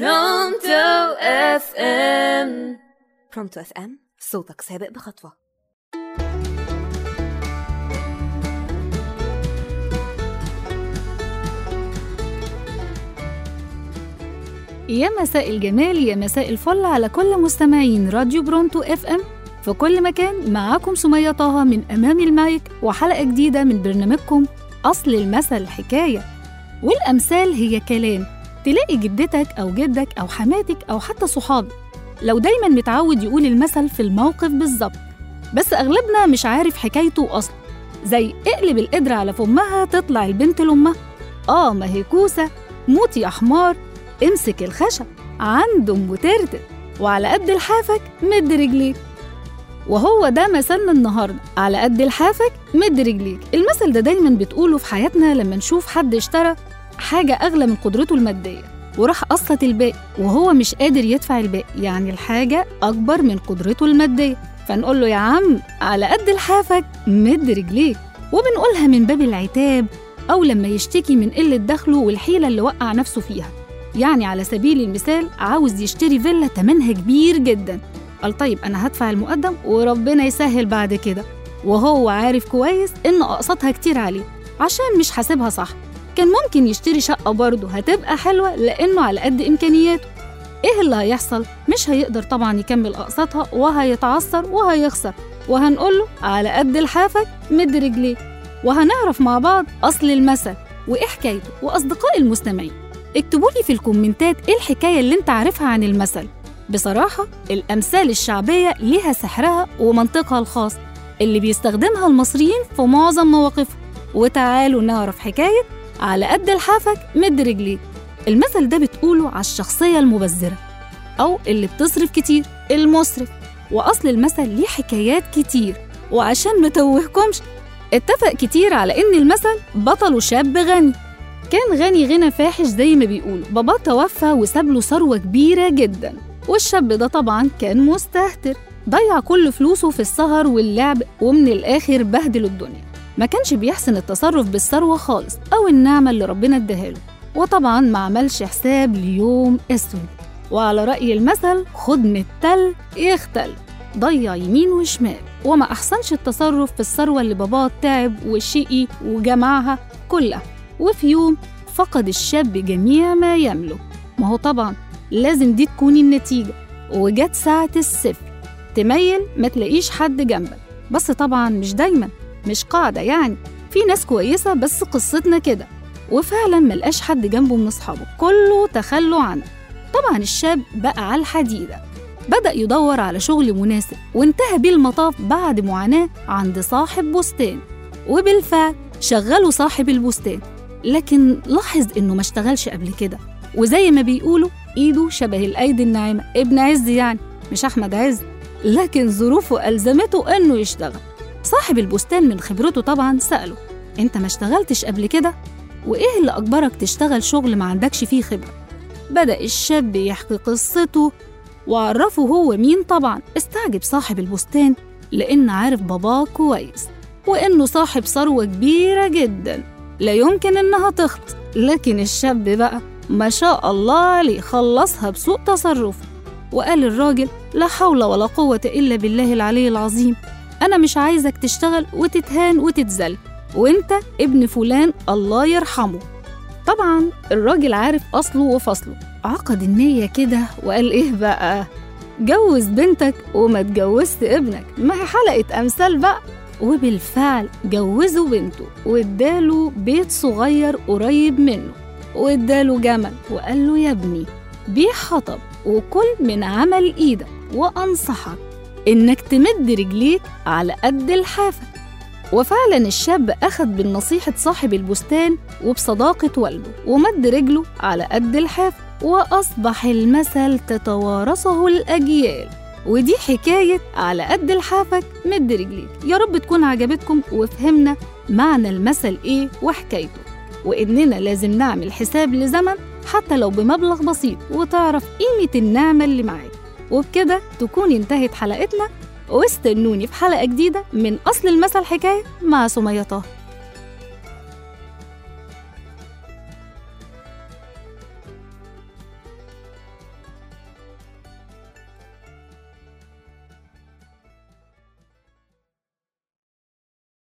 Pronto FM Pronto FM صوتك سابق بخطوة. يا مساء الجمال يا مساء الفل على كل مستمعين راديو Pronto FM في كل مكان معاكم سمية طه من أمام المايك وحلقة جديدة من برنامجكم أصل المثل حكاية. والأمثال هي كلام. تلاقي جدتك أو جدك أو حماتك أو حتى صحابك لو دايما متعود يقول المثل في الموقف بالظبط بس أغلبنا مش عارف حكايته أصلا. زي اقلب القدرة على فمها تطلع البنت لأمها. آه ما هي كوسة موت يا حمار امسك الخشب عنده ام ترتر وعلى قد لحافك مد رجليك. وهو ده مثلنا النهارده على قد لحافك مد رجليك. المثل ده دايما بتقوله في حياتنا لما نشوف حد اشترى حاجة أغلى من قدرته المادية وراح قسط الباقي وهو مش قادر يدفع الباقي يعني الحاجة أكبر من قدرته المادية. فنقول له يا عم على قد لحافك مد رجليك. وبنقولها من باب العتاب أو لما يشتكي من قلة دخله والحيلة اللي وقع نفسه فيها. يعني على سبيل المثال عاوز يشتري فيلا تمنها كبير جدا. قال طيب أنا هدفع المقدم وربنا يسهل بعد كده. وهو عارف كويس إن أقساطها كتير عليه عشان مش حاسبها صح. كان ممكن يشتري شقة برضه هتبقى حلوة لأنه على قد إمكانياته. إيه اللي هيحصل؟ مش هيقدر طبعا يكمل أقساطها وهيتعثر وهيخسر. وهنقوله على قد لحافك مد رجليك وهنعرف مع بعض أصل المثل وإيه حكايته وأصدقائي المستمعين. اكتبوا لي في الكومنتات إيه الحكاية اللي أنت عارفها عن المثل. بصراحة الأمثال الشعبية ليها سحرها ومنطقها الخاص. اللي بيستخدمها المصريين في معظم مواقفهم. وتعالوا نعرف حكاية على قد لحافك مد رجليك المثل ده بتقوله على الشخصية المبذرة أو اللي بتصرف كتير المسرف وأصل المثل ليه حكايات كتير. وعشان متوهكمش اتفق كتير على إن المثل بطله شاب غني. كان غني غنى فاحش زي ما بيقولوا باباه توفى وساب له ثروة كبيرة جدا. والشاب ده طبعا كان مستهتر. ضيع كل فلوسه في السهر واللعب ومن الآخر بهدل الدنيا. ما كانش بيحسن التصرف بالثروة خالص أو النعمة اللي ربنا اداهاله وطبعا ما عملش حساب ليوم أسود. وعلى رأي المثل خد من التل يختل. ضيع يمين وشمال. وما أحسنش التصرف في الثروة اللي باباه تعب وشقي وجمعها كلها. وفي يوم فقد الشاب جميع ما يملك. ما هو طبعا لازم دي تكون النتيجة. وجت ساعة الصفر. تميل ما تلاقيش حد جنبك. بس طبعا مش دايما. مش قاعدة يعني. في ناس كويسة بس قصتنا كده وفعلا ملقاش حد جنبه من أصحابه. كله تخلوا عنه. طبعا الشاب بقى على الحديدة. بدأ يدور على شغل مناسب وانتهى بيه المطاف بعد معاناة عند صاحب بستان. وبالفعل شغله صاحب البستان. لكن لاحظ إنه ما اشتغلش قبل كده. وزي ما بيقولوا إيده شبه الأيدي الناعمة. ابن عز يعني مش أحمد عز. لكن ظروفه ألزمته إنه يشتغل. صاحب البستان من خبرته طبعا سأله أنت ما اشتغلتش قبل كده؟ وإيه اللي أجبرك تشتغل شغل ما عندكش فيه خبرة؟ بدأ الشاب يحكي قصته وعرفه هو مين طبعا استعجب صاحب البستان لأن عارف باباه كويس وإنه صاحب ثروة كبيرة جداً لا يمكن إنها تخلص لكن الشاب بقى ما شاء الله عليه خلصها بسوء تصرف وقال الراجل لا حول ولا قوة إلا بالله العلي العظيم أنا مش عايزك تشتغل وتتهان وتتذل وإنت ابن فلان الله يرحمه. طبعا الراجل عارف أصله وفصله. عقد النية كده وقال إيه بقى؟ جوز بنتك وما تجوزت ابنك. ما هي حلقة أمثال بقى. وبالفعل جوزوا بنته واداله بيت صغير قريب منه. واداله جمل وقال له يا ابني بيع حطب وكل من عمل إيدك. وأنصحك إنك تمد رجليك على قد لحافك وفعلا الشاب أخذ بالنصيحة صاحب البستان وبصداقة والده ومد رجله على قد الحاف وأصبح المثل تتوارثه الأجيال. ودي حكاية على قد لحافك مد رجليك. يا رب تكون عجبتكم وفهمنا معنى المثل إيه وحكايته. وإننا لازم نعمل حساب لزمن حتى لو بمبلغ بسيط وتعرف قيمة النعمة اللي معاك. وبكده تكون انتهت حلقتنا. واستنوني في حلقة جديدة من أصل المثل حكاية مع سمية طه.